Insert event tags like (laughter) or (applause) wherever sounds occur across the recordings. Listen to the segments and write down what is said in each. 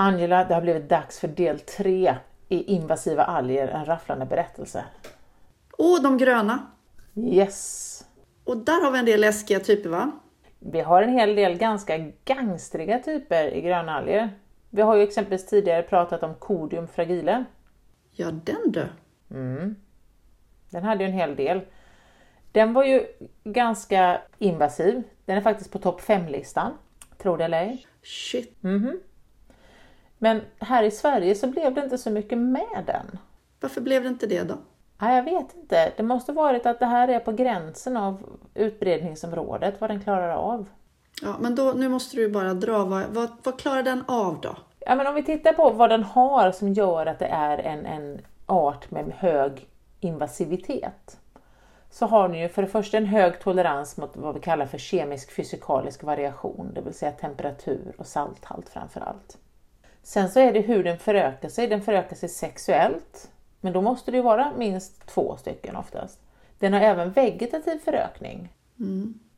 Angela, det har blivit dags för del tre i invasiva alger, en rafflande berättelse. Åh, de gröna! Yes! Och där har vi en del läskiga typer va? Vi har en hel del ganska gangstriga typer i gröna alger. Vi har ju exempelvis tidigare pratat om Codium fragile. Ja, den du! Mm. Den hade ju en hel del. Den var ju ganska invasiv. Den är faktiskt på topp 5-listan. Tror det eller ej. Shit! Mhm. Men här i Sverige så blev det inte så mycket med den. Varför blev det inte det då? Nej, jag vet inte. Det måste varit att det här är på gränsen av utbredningsområdet, vad den klarar av. Ja, men då, nu måste du bara dra. Vad, vad, vad klarar den av då? Ja, men om vi tittar på vad den har som gör att det är en, en art med hög invasivitet. Så har den ju för det första en hög tolerans mot vad vi kallar för kemisk fysikalisk variation, det vill säga temperatur och salthalt framför allt. Sen så är det hur den förökar sig. Den förökar sig sexuellt, men då måste det ju vara minst två stycken oftast. Den har även vegetativ förökning.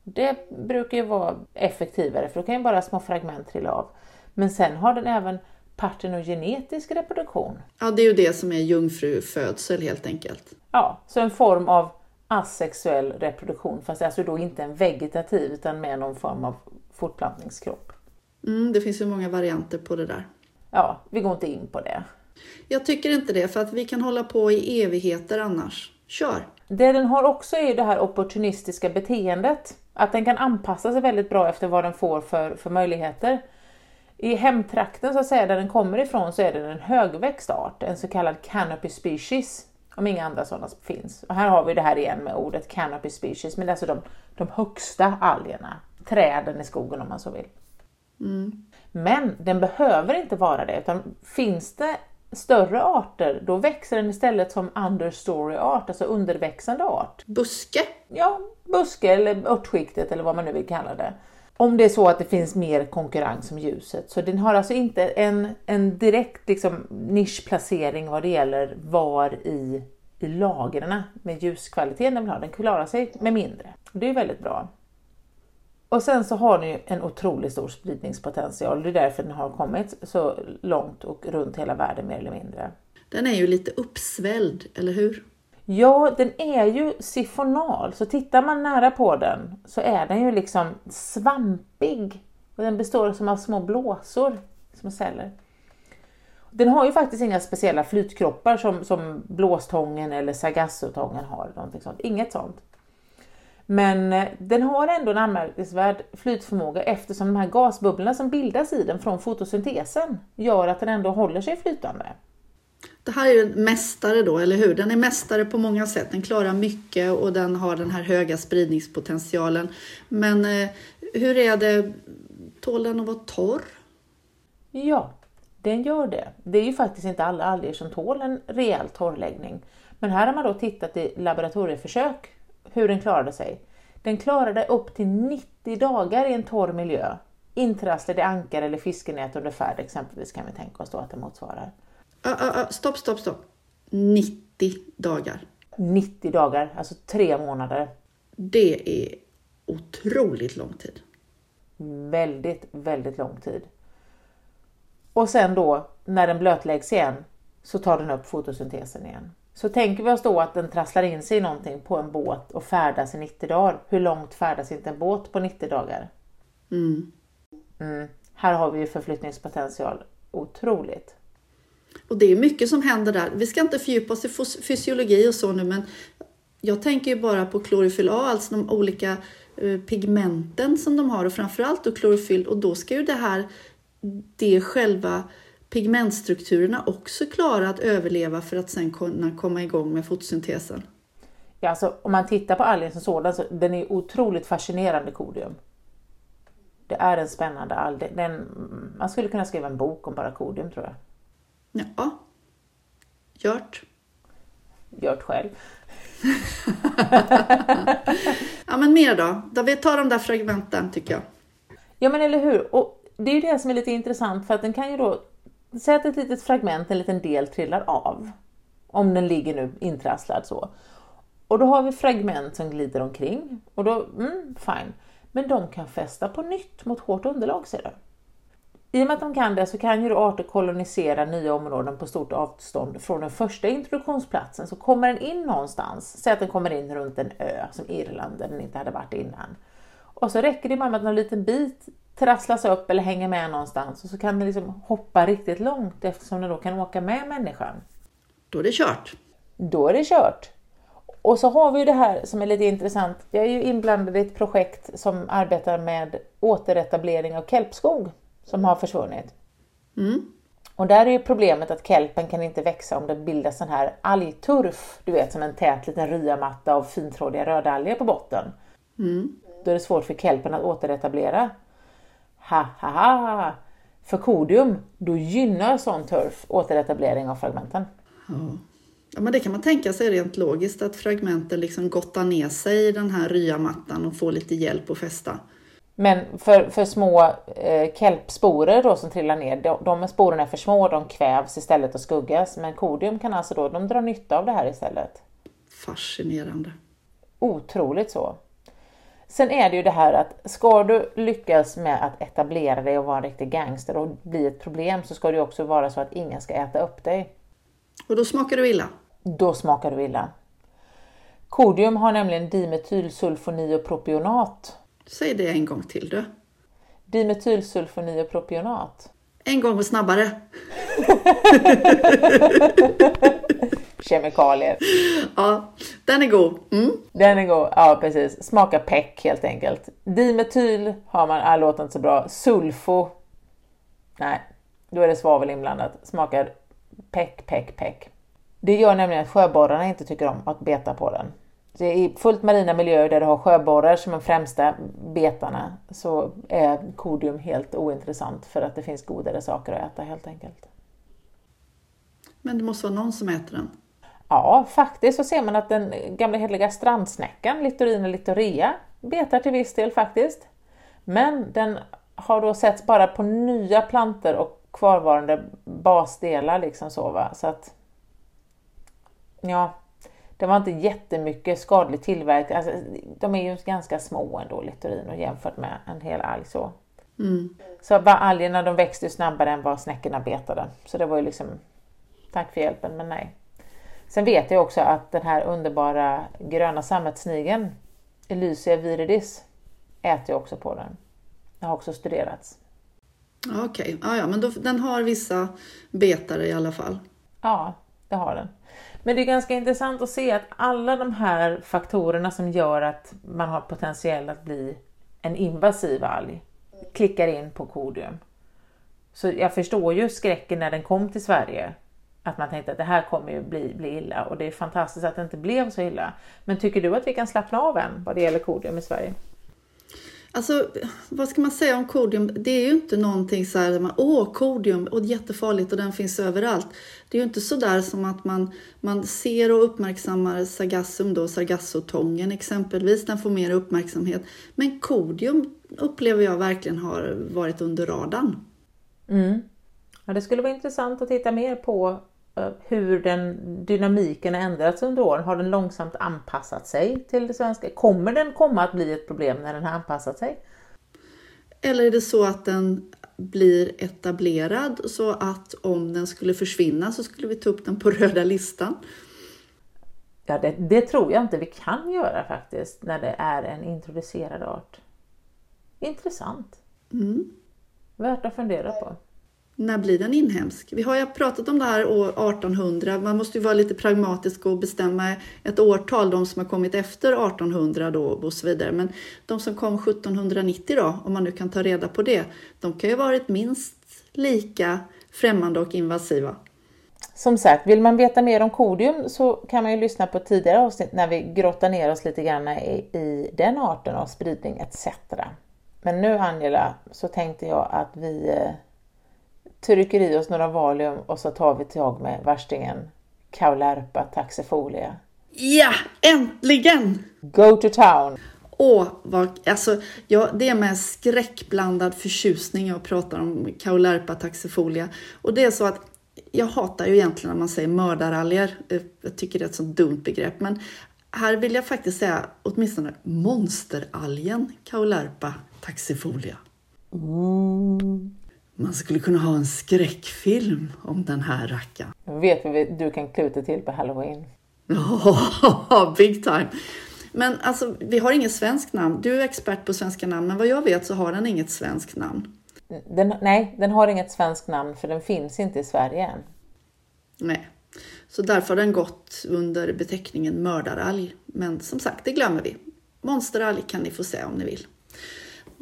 Det brukar ju vara effektivare för då kan ju bara små fragment trilla av. Men sen har den även partenogenetisk reproduktion. Ja, det är ju det som är jungfrufödsel helt enkelt. Ja, så en form av asexuell reproduktion fast alltså då inte en vegetativ utan med någon form av fortplantningskropp. Mm, det finns ju många varianter på det där. Ja, vi går inte in på det. Jag tycker inte det, för att vi kan hålla på i evigheter annars. Kör! Det den har också är ju det här opportunistiska beteendet. Att den kan anpassa sig väldigt bra efter vad den får för, för möjligheter. I hemtrakten så att säga, där den kommer ifrån så är den en högväxt art, en så kallad canopy species. Om inga andra sådana finns. Och här har vi det här igen med ordet canopy species, men det är alltså de, de högsta algerna. Träden i skogen om man så vill. Men den behöver inte vara det, utan finns det större arter, då växer den istället som understory art, alltså underväxande art. Buske! Ja, buske eller örtskiktet eller vad man nu vill kalla det. Om det är så att det finns mer konkurrens om ljuset. Så den har alltså inte en, en direkt liksom, nischplacering vad det gäller var i, i lagren med ljuskvaliteten den vill ha. Den klarar sig med mindre. Det är väldigt bra. Och sen så har den ju en otroligt stor spridningspotential. Det är därför den har kommit så långt och runt hela världen mer eller mindre. Den är ju lite uppsvälld, eller hur? Ja, den är ju sifonal, så tittar man nära på den så är den ju liksom svampig. Och den består som av små blåsor, små celler. Den har ju faktiskt inga speciella flytkroppar som, som blåstången eller sargassotången har. Någonting sånt. Inget sånt. Men eh, den har ändå en anmärkningsvärd flytförmåga eftersom de här gasbubblorna som bildas i den från fotosyntesen gör att den ändå håller sig flytande. Det här är ju en mästare då, eller hur? Den är mästare på många sätt. Den klarar mycket och den har den här höga spridningspotentialen. Men eh, hur är det? Tål den att vara torr? Ja, den gör det. Det är ju faktiskt inte alla alger som tål en rejäl torrläggning. Men här har man då tittat i laboratorieförsök hur den klarade sig. Den klarade upp till 90 dagar i en torr miljö. Intrasslad i ankar eller fiskenät under färd exempelvis kan vi tänka oss då att det motsvarar. Ah, ah, ah, stopp, stopp, stopp. 90 dagar. 90 dagar, alltså tre månader. Det är otroligt lång tid. Väldigt, väldigt lång tid. Och sen då när den blötläggs igen så tar den upp fotosyntesen igen. Så tänker vi oss då att den trasslar in sig i någonting på en båt och färdas i 90 dagar. Hur långt färdas inte en båt på 90 dagar? Mm. Mm. Här har vi ju förflyttningspotential otroligt. Och det är mycket som händer där. Vi ska inte fördjupa oss i fys- fysiologi och så nu, men jag tänker ju bara på klorofyll A, alltså de olika eh, pigmenten som de har och framförallt då klorofyll och då ska ju det här, det själva pigmentstrukturerna också klara att överleva för att sen kunna komma igång med fotosyntesen. Ja, alltså, om man tittar på algen som sådan så den är otroligt fascinerande kodium. Det är en spännande alg. Den- man skulle kunna skriva en bok om bara kodium tror jag. Ja, Gjort. Gjort själv. (laughs) Ja, men mer då? då vi tar de där fragmenten tycker jag. Ja men eller hur. Och det är ju det som är lite intressant för att den kan ju då, säg att ett litet fragment, en liten del trillar av. Om den ligger nu intrasslad så. Och då har vi fragment som glider omkring och då, mm, fine. Men de kan fästa på nytt mot hårt underlag ser du. I och med att de kan det så kan ju arter kolonisera nya områden på stort avstånd från den första introduktionsplatsen. Så kommer den in någonstans, säg att den kommer in runt en ö som Irland där den inte hade varit innan. Och så räcker det bara med att någon liten bit trasslas upp eller hänger med någonstans och så kan den liksom hoppa riktigt långt eftersom den då kan åka med människan. Då är det kört. Då är det kört. Och så har vi det här som är lite intressant. Jag är ju inblandad i ett projekt som arbetar med återetablering av kelpskog som har försvunnit. Mm. Och där är ju problemet att kelpen kan inte växa om det bildas sån här algturf, du vet som en tät liten ryamatta av fintrådiga rödalger på botten. Mm. Då är det svårt för kelpen att återetablera. Ha ha ha! För kodium, då gynnar sån turf återetablering av fragmenten. Ja. ja, men det kan man tänka sig rent logiskt att fragmenten liksom gottar ner sig i den här ryamattan och får lite hjälp att fästa. Men för, för små eh, kelpsporer då som trillar ner, de, de sporerna är för små, de kvävs istället och skuggas. Men kodium kan alltså då, de drar nytta av det här istället. Fascinerande. Otroligt så. Sen är det ju det här att ska du lyckas med att etablera dig och vara en riktig gangster och bli ett problem så ska det också vara så att ingen ska äta upp dig. Och då smakar du illa. Då smakar du illa. Kodium har nämligen dimetylsulfonidopropionat. Säg det en gång till du. Dimetylsulfonidopropionat. En gång och snabbare. (laughs) Kemikalier. Ja, den är god. Mm. Den är god. Ja, precis. Smakar peck helt enkelt. Dimetyl har man, ah, låter inte så bra. Sulfo. Nej, då är det svavel inblandat. Smakar peck, peck, peck. Det gör nämligen att sjöborrarna inte tycker om att beta på den. Så I fullt marina miljöer där du har sjöborrar som de främsta betarna så är kodium helt ointressant för att det finns godare saker att äta helt enkelt. Men det måste vara någon som äter den. Ja, faktiskt så ser man att den gamla heliga strandsnäckan, Littorina littorea, betar till viss del faktiskt. Men den har då setts bara på nya planter och kvarvarande basdelar liksom så va. Så att, ja, det var inte jättemycket skadlig tillverkning. Alltså, de är ju ganska små ändå, Littorino, jämfört med en hel alg så. Mm. Så var algerna de växte snabbare än vad snäckorna betade. Så det var ju liksom, tack för hjälpen, men nej. Sen vet jag också att den här underbara gröna sammetssnigeln, Elysia viridis, äter jag också på den. Det har också studerats. Okej, okay. ja, ja, men då, den har vissa betare i alla fall. Ja, det har den. Men det är ganska intressant att se att alla de här faktorerna som gör att man har potentiell att bli en invasiv alg klickar in på kodium. Så jag förstår ju skräcken när den kom till Sverige. Att man tänkte att det här kommer ju bli, bli illa och det är fantastiskt att det inte blev så illa. Men tycker du att vi kan slappna av än vad det gäller kodium i Sverige? Alltså, vad ska man säga om kodium? Det är ju inte någonting så här, man, åh, kodium, och jättefarligt och den finns överallt. Det är ju inte så där som att man, man ser och uppmärksammar sargassum då, sargassotången exempelvis, den får mer uppmärksamhet. Men kodium upplever jag verkligen har varit under radarn. Mm. Ja, det skulle vara intressant att titta mer på hur den dynamiken har ändrats under åren. Har den långsamt anpassat sig till det svenska? Kommer den komma att bli ett problem när den har anpassat sig? Eller är det så att den blir etablerad så att om den skulle försvinna så skulle vi ta upp den på röda listan? Ja, det, det tror jag inte vi kan göra faktiskt när det är en introducerad art. Intressant. Mm. Värt att fundera på när blir den inhemsk? Vi har ju pratat om det här år 1800. Man måste ju vara lite pragmatisk och bestämma ett årtal, de som har kommit efter 1800 då och så vidare. Men de som kom 1790 då, om man nu kan ta reda på det, de kan ju ha varit minst lika främmande och invasiva. Som sagt, vill man veta mer om kodium så kan man ju lyssna på tidigare avsnitt när vi grottar ner oss lite grann i, i den arten av spridning etc. Men nu Angela så tänkte jag att vi eh, trycker i oss några Valium och så tar vi tag med värstingen Kaulerpa taxifolia. Ja, äntligen! Go to town! Åh, vad, alltså, ja, det är med skräckblandad förtjusning jag pratar om Kaulerpa taxifolia. Och det är så att jag hatar ju egentligen när man säger mördaralger. Jag tycker det är ett så dumt begrepp. Men här vill jag faktiskt säga åtminstone monsteralgen Kaulerpa taxifolia. Mm. Man skulle kunna ha en skräckfilm om den här rackaren. Vet vi du kan kluta till på halloween. Ja, (laughs) big time! Men alltså, vi har inget svenskt namn. Du är expert på svenska namn, men vad jag vet så har den inget svenskt namn. Den, nej, den har inget svenskt namn för den finns inte i Sverige än. Nej, så därför har den gått under beteckningen mördaralg. Men som sagt, det glömmer vi. Monsteralg kan ni få se om ni vill.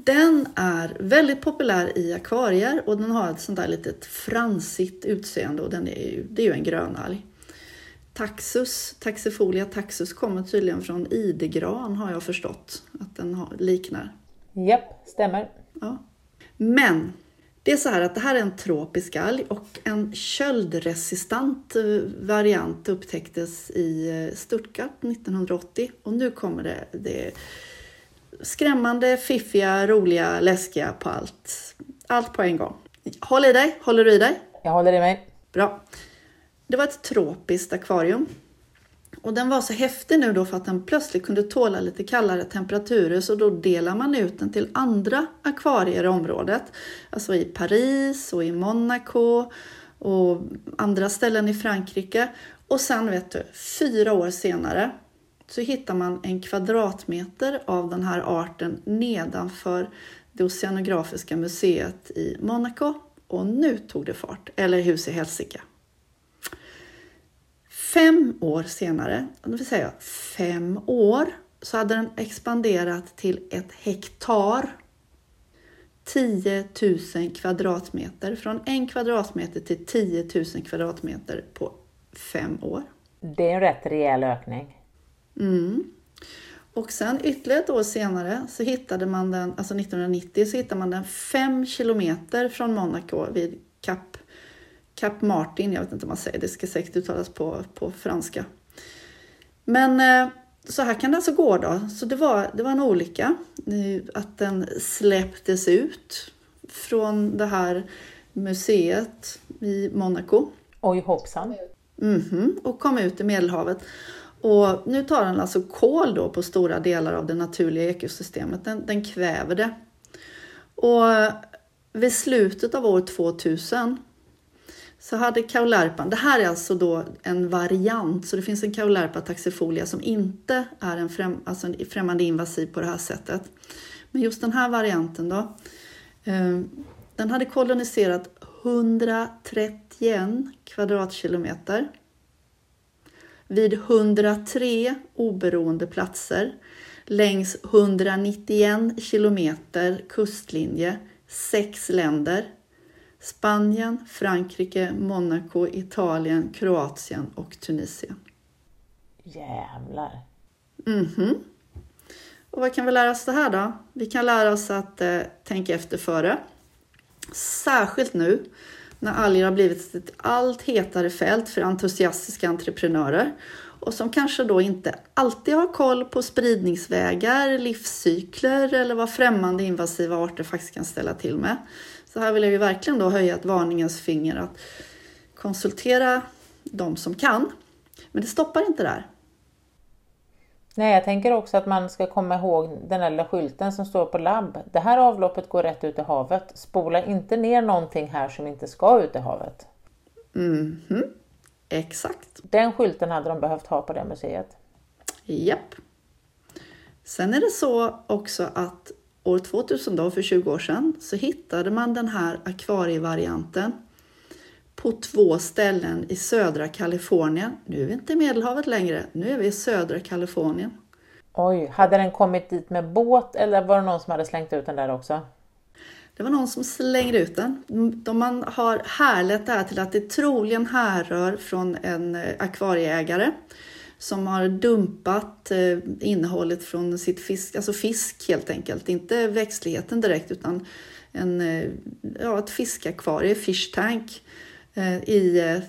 Den är väldigt populär i akvarier och den har ett sånt där litet fransigt utseende och den är ju, det är ju en grönalg. Taxus, Taxifolia taxus kommer tydligen från idegran har jag förstått att den har, liknar. Japp, stämmer. Ja. Men det är så här att det här är en tropisk alg och en köldresistant eh, variant upptäcktes i eh, Stuttgart 1980 och nu kommer det, det skrämmande, fiffiga, roliga, läskiga på allt. Allt på en gång. Håll i dig, håller du i dig? Jag håller i mig. Bra. Det var ett tropiskt akvarium. Och den var så häftig nu då för att den plötsligt kunde tåla lite kallare temperaturer så då delar man ut den till andra akvarier i området. Alltså i Paris och i Monaco och andra ställen i Frankrike. Och sen vet du, fyra år senare så hittar man en kvadratmeter av den här arten nedanför det Oceanografiska museet i Monaco. Och nu tog det fart, eller hus i Helsike. Fem år senare, det vill säga fem år, så hade den expanderat till ett hektar. 10 000 kvadratmeter, från en kvadratmeter till 10 000 kvadratmeter på fem år. Det är en rätt rejäl ökning. Mm. Och sen ytterligare ett år senare så hittade man den, alltså 1990, så hittade man den fem kilometer från Monaco vid Cap, Cap Martin. Jag vet inte vad man säger, det ska säkert uttalas på, på franska. Men eh, så här kan det alltså gå då. Så det var, det var en olycka eh, att den släpptes ut från det här museet i Monaco. Oj hoppsan. Mm -hmm, och kom ut i Medelhavet. Och nu tar den alltså kol då på stora delar av det naturliga ekosystemet. Den, den kväver det. Och vid slutet av år 2000 så hade Kaulerpan, det här är alltså då en variant, så det finns en Kaulerpa taxifolia som inte är en, främ, alltså en främmande invasiv på det här sättet. Men just den här varianten då, eh, den hade koloniserat 131 kvadratkilometer vid 103 oberoende platser längs 191 kilometer kustlinje, sex länder. Spanien, Frankrike, Monaco, Italien, Kroatien och Tunisien. Jävlar. Mhm. Mm och vad kan vi lära oss det här då? Vi kan lära oss att eh, tänka efter före. Särskilt nu när alger har blivit ett allt hetare fält för entusiastiska entreprenörer och som kanske då inte alltid har koll på spridningsvägar, livscykler eller vad främmande invasiva arter faktiskt kan ställa till med. Så här vill jag ju verkligen då höja ett varningens finger att konsultera de som kan. Men det stoppar inte där. Nej, jag tänker också att man ska komma ihåg den där lilla skylten som står på labb. Det här avloppet går rätt ut i havet. Spola inte ner någonting här som inte ska ut i havet. Mhm, mm exakt. Den skylten hade de behövt ha på det museet. Japp. Sen är det så också att år 2000, då, för 20 år sedan, så hittade man den här akvarievarianten på två ställen i södra Kalifornien. Nu är vi inte i Medelhavet längre, nu är vi i södra Kalifornien. Oj, hade den kommit dit med båt eller var det någon som hade slängt ut den där också? Det var någon som slängde ut den. De man har härlett det här till att det troligen härrör från en eh, akvarieägare som har dumpat eh, innehållet från sitt fisk, alltså fisk helt enkelt, inte växtligheten direkt utan en, eh, ja, ett fiskakvarie, fish tank, Eh, i eh,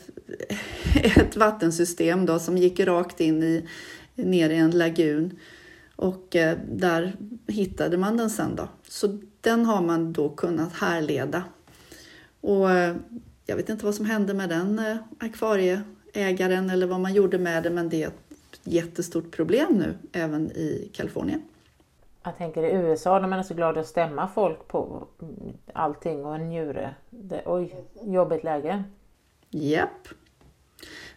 (laughs) ett vattensystem då, som gick rakt in i, ner i en lagun. Och eh, där hittade man den sen då. Så den har man då kunnat härleda. Och jag vet inte vad som hände med den akvarieägaren eller vad man gjorde med det, men det är ett jättestort problem nu även i Kalifornien. Jag tänker i USA, de är så glada att stämma folk på allting och en njure. Det, oj, jobbigt läge. Japp.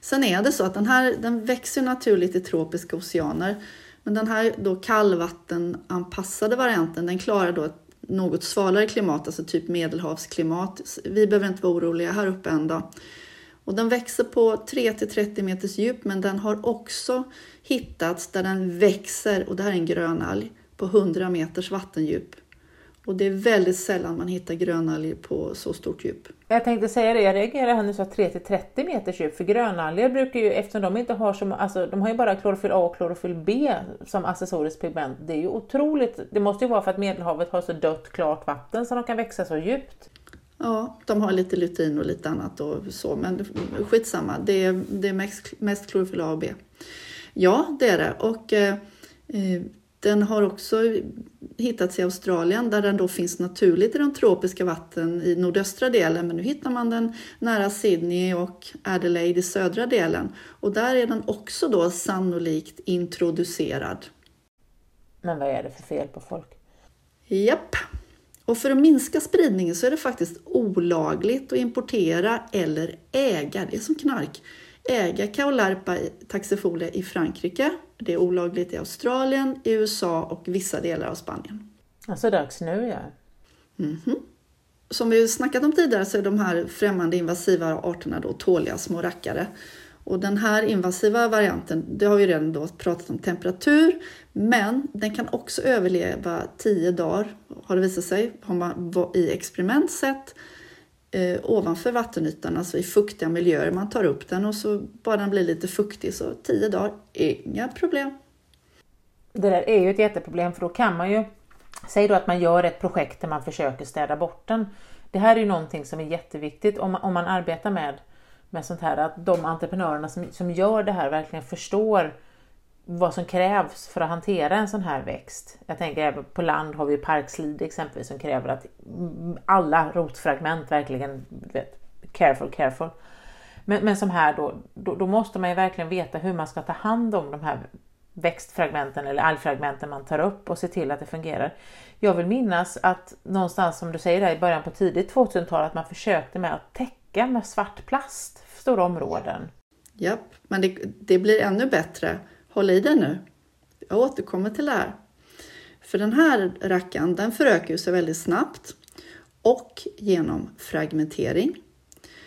Sen är det så att den här den växer naturligt i tropiska oceaner. Men den här då kallvattenanpassade varianten den klarar då ett något svalare klimat, alltså typ medelhavsklimat. Vi behöver inte vara oroliga här uppe än då. Och den växer på 3 30 meters djup men den har också hittats där den växer, och det här är en grönalg, på 100 meters vattendjup. Och det är väldigt sällan man hittar grönalger på så stort djup. Jag tänkte säga det, jag reagerar här nu så 3-30 meters djup, för grönalger brukar ju, eftersom de inte har som, alltså de har ju bara klorofyll A och klorofyll B som accessoriskt pigment. Det är ju otroligt, det måste ju vara för att Medelhavet har så dött klart vatten så de kan växa så djupt. Ja, de har lite lutin och lite annat och så, men skitsamma. Det är, det är mest, mest klorofyll A och B. Ja, det är det. Och eh, eh den har också hittats i Australien där den då finns naturligt i de tropiska vatten i nordöstra delen men nu hittar man den nära Sydney och Adelaide i södra delen och där är den också då sannolikt introducerad. Men vad är det för fel på folk? Japp. Och för att minska spridningen så är det faktiskt olagligt att importera eller äga, det är som knark, äga Kaularpa taxifolia i Frankrike. Det är olagligt i Australien, i USA och vissa delar av Spanien. Alltså dags nu ja. Mm -hmm. Som vi snackat om tidigare så är de här främmande invasiva arterna då tåliga små rackare. Och den här invasiva varianten, det har vi redan då pratat om temperatur, men den kan också överleva 10 dagar, har det visat sig, har man i experiment sett eh, ovanför vattenytan, alltså i fuktiga miljöer. Man tar upp den och så bara den blir lite fuktig så tio dagar, inga problem. Det där är ju ett jätteproblem för då kan man ju, säg då att man gör ett projekt där man försöker städa bort den. Det här är ju någonting som är jätteviktigt om man, om man arbetar med, med sånt här, att de entreprenörerna som, som gör det här verkligen förstår vad som krävs för att hantera en sån här växt. Jag tänker även på land har vi parkslide exempelvis som kräver att alla rotfragment verkligen, vet, careful, careful. Men, men som här då, då, då, måste man ju verkligen veta hur man ska ta hand om de här växtfragmenten eller algfragmenten man tar upp och se till att det fungerar. Jag vill minnas att någonstans som du säger där i början på tidigt 2000-tal att man försökte med att täcka med svart plast stora områden. Japp, men det, det blir ännu bättre Håll i dig nu. Jag återkommer till det här. För den här rackan den förökar sig väldigt snabbt och genom fragmentering.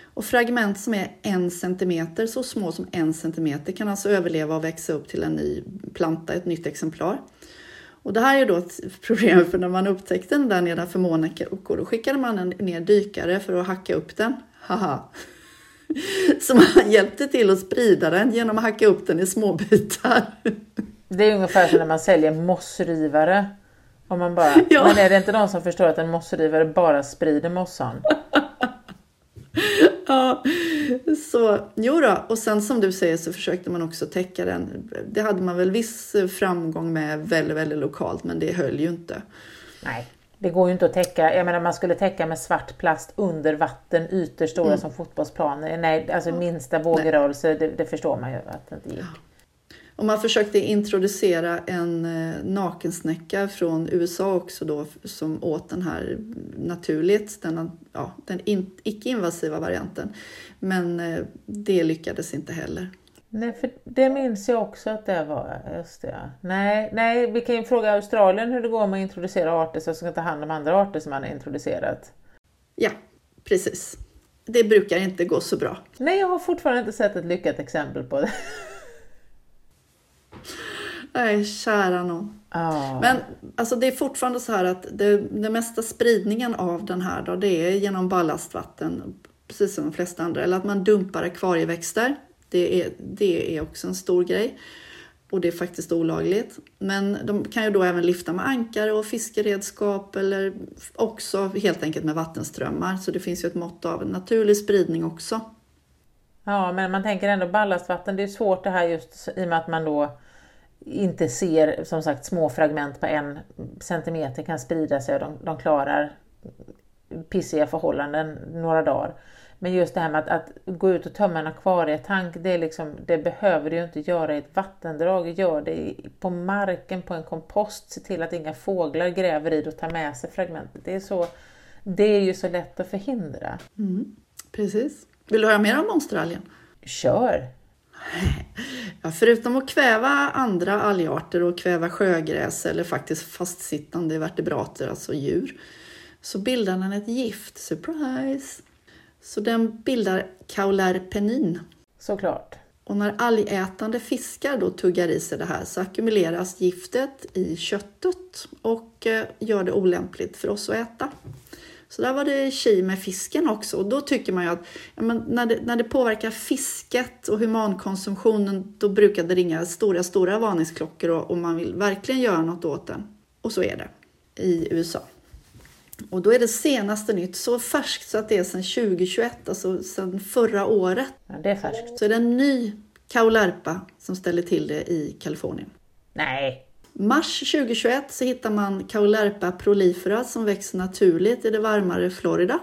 Och fragment som är en centimeter, så små som en centimeter, kan alltså överleva och växa upp till en ny planta, ett nytt exemplar. Och det här är då ett problem för när man upptäckte den där nedanför Monaco, då skickade man ner dykare för att hacka upp den. Haha! (laughs) Så man hjälpte till att sprida den genom att hacka upp den i små bitar. Det är ungefär som när man säljer mossrivare. Om man bara, (laughs) ja. Men är det inte någon som förstår att en mossrivare bara sprider mossan? (laughs) ja, så jo då. Och sen som du säger så försökte man också täcka den. Det hade man väl viss framgång med väldigt, väldigt lokalt, men det höll ju inte. Nej. Det går ju inte att täcka, jag menar man skulle täcka med svart plast under vatten, ytor stora mm. som fotbollsplaner. Nej, alltså minsta vågrörelse, det, det, förstår man ju att det inte gick. Och man försökte introducera en eh, nakensnäcka från USA också då som åt den här naturligt, den, ja, den in, icke-invasiva varianten. Men eh, det lyckades inte heller. Nej, för det minns jag också att det var. Just det. Nej, nej, vi kan ju fråga Australien hur det går med att introducera arter som ska ta hand om andra arter som man har introducerat. Ja, precis. Det brukar inte gå så bra. Nej, jag har fortfarande inte sett ett lyckat exempel på det. Nej, kära någon. Oh. Men alltså, det är fortfarande så här att det, det mesta spridningen av den här då, det är genom ballastvatten, precis som de flesta andra, eller att man dumpar akvarieväxter det är, det är också en stor grej. Och det är faktiskt olagligt. Men de kan ju då även lyfta med ankare och fiskeredskap eller också helt enkelt med vattenströmmar. Så det finns ju ett mått av naturlig spridning också. Ja, men man tänker ändå ballastvatten, det är svårt det här just i och med att man då inte ser som sagt små fragment på en centimeter kan sprida sig och de, de klarar pissiga förhållanden några dagar. Men just det här med att, att gå ut och tömma en akvarietank, det, liksom, det behöver du ju inte göra i ett vattendrag. Gör det på marken, på en kompost. Se till att inga fåglar gräver i det och tar med sig fragmentet. Det är, så, det är ju så lätt att förhindra. Mm, precis. Vill du höra mer om monsteralgen? Kör! Ja, förutom att kväva andra algarter och kväva sjögräs eller faktiskt fastsittande vertebrater, alltså djur, så bildar den ett gift. Surprise! Så den bildar kaularpenin. Såklart. Och när algätande fiskar då tuggar i sig det här så ackumuleras giftet i köttet och eh, gör det olämpligt för oss att äta. Så där var det tji med fisken också. Och då tycker man ju att ja, när, det, när det påverkar fisket och humankonsumtionen då brukar det ringa stora, stora varningsklockor och, och man vill verkligen göra något åt den. Och så är det i USA. Och då är det senaste nytt så färskt så att det är sedan 2021, alltså sedan förra året. Ja, det är färskt. Så är det en ny kaularpa som ställer till det i Kalifornien. Nej, Mars 2021 så hittar man Kaularpa prolifera som växer naturligt i det varmare Florida.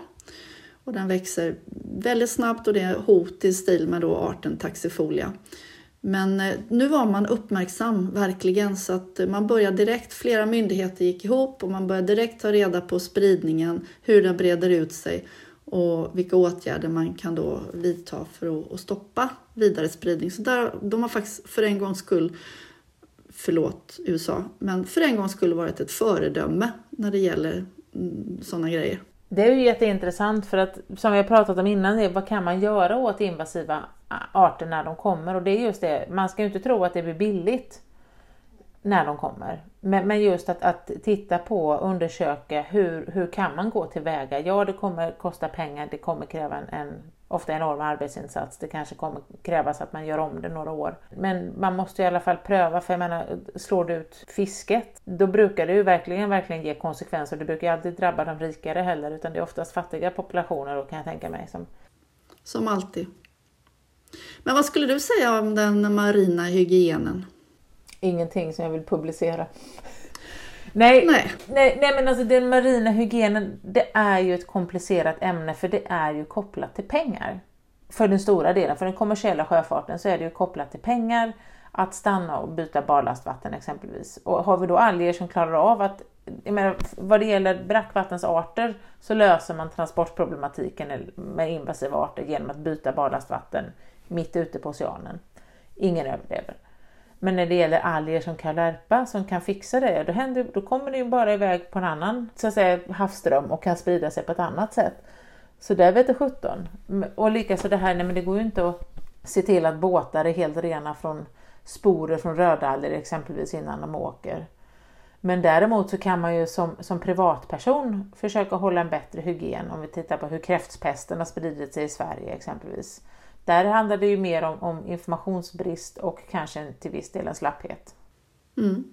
Och den växer väldigt snabbt och det är hot i stil med då arten Taxifolia. Men eh, nu var man uppmärksam verkligen så att eh, man började direkt, flera myndigheter gick ihop och man började direkt ta reda på spridningen, hur den breder ut sig och vilka åtgärder man kan då vidta för att stoppa vidare spridning. Så där, de har faktiskt för en gångs skull förlåt USA, men för en gångs skull varit ett föredöme när det gäller mm, sådana grejer. Det är ju jätteintressant för att som vi har pratat om innan, vad kan man göra åt invasiva arter när de kommer? Och det är just det, man ska ju inte tro att det blir billigt när de kommer. Men, men just att, att titta på undersöka hur, hur kan man gå tillväga? Ja, det kommer kosta pengar, det kommer kräva en, en ofta enorm arbetsinsats. Det kanske kommer krävas att man gör om det några år. Men man måste i alla fall pröva, för jag menar, slår du ut fisket, då brukar det ju verkligen, verkligen ge konsekvenser. Det brukar ju alltid drabba de rikare heller, utan det är oftast fattiga populationer då kan jag tänka mig. Som, som alltid. Men vad skulle du säga om den marina hygienen? Ingenting som jag vill publicera. Nej, nej. Nej, nej, men alltså den marina hygienen, det är ju ett komplicerat ämne för det är ju kopplat till pengar. För den stora delen, för den kommersiella sjöfarten så är det ju kopplat till pengar att stanna och byta barlastvatten exempelvis. Och har vi då alger som klarar av att, jag menar, vad det gäller brackvattensarter så löser man transportproblematiken med invasiva arter genom att byta barlastvatten mitt ute på oceanen. Ingen överlever. Men när det gäller alger som kalarpa som kan fixa det, då, händer, då kommer det ju bara iväg på en annan så att säga, havsström och kan sprida sig på ett annat sätt. Så där vet det 17. Och likaså det här, nej men det går ju inte att se till att båtar är helt rena från sporer från rödalger exempelvis innan de åker. Men däremot så kan man ju som, som privatperson försöka hålla en bättre hygien om vi tittar på hur kräftpesten har spridit sig i Sverige exempelvis. Där handlar det ju mer om, om informationsbrist och kanske till viss del en slapphet. Mm.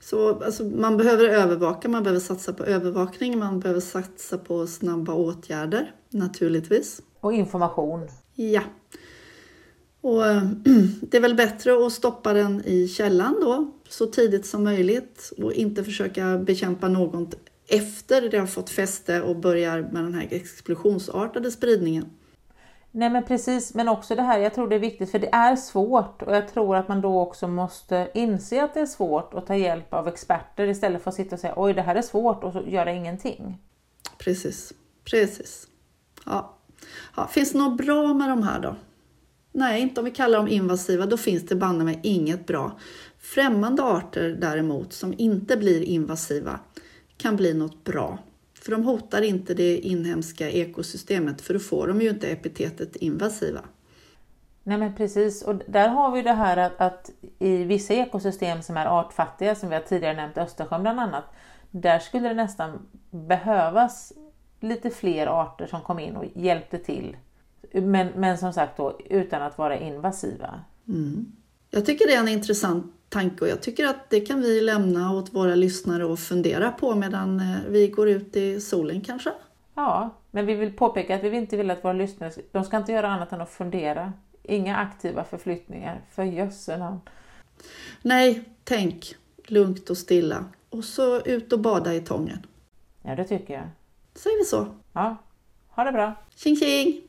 Så alltså, man behöver övervaka, man behöver satsa på övervakning, man behöver satsa på snabba åtgärder naturligtvis. Och information. Ja. Och (clears throat) det är väl bättre att stoppa den i källan då så tidigt som möjligt och inte försöka bekämpa något efter det har fått fäste och börjar med den här explosionsartade spridningen. Nej men precis, men också det här, jag tror det är viktigt för det är svårt och jag tror att man då också måste inse att det är svårt och ta hjälp av experter istället för att sitta och säga oj det här är svårt och så göra ingenting. Precis, precis. Ja. ja. Finns det något bra med de här då? Nej, inte om vi kallar dem invasiva, då finns det banne mig inget bra. Främmande arter däremot, som inte blir invasiva, kan bli något bra. För de hotar inte det inhemska ekosystemet för då får de ju inte epitetet invasiva. Nej men precis och där har vi det här att, att, i vissa ekosystem som är artfattiga, som vi har tidigare nämnt Östersjön bland annat, där skulle det nästan behövas lite fler arter som kom in och hjälpte till. Men, men som sagt då utan att vara invasiva. Mm. Jag tycker det är en intressant tanke och jag tycker att det kan vi lämna åt våra lyssnare och fundera på medan eh, vi går ut i solen kanske. Ja, men vi vill påpeka att vi inte vill att våra lyssnare de ska inte göra annat än att fundera. Inga aktiva förflyttningar, för jössen Nej, tänk lugnt och stilla och så ut och bada i tången. Ja, det tycker jag. Säger vi så? Ja. Ha det bra! Tjing tjing!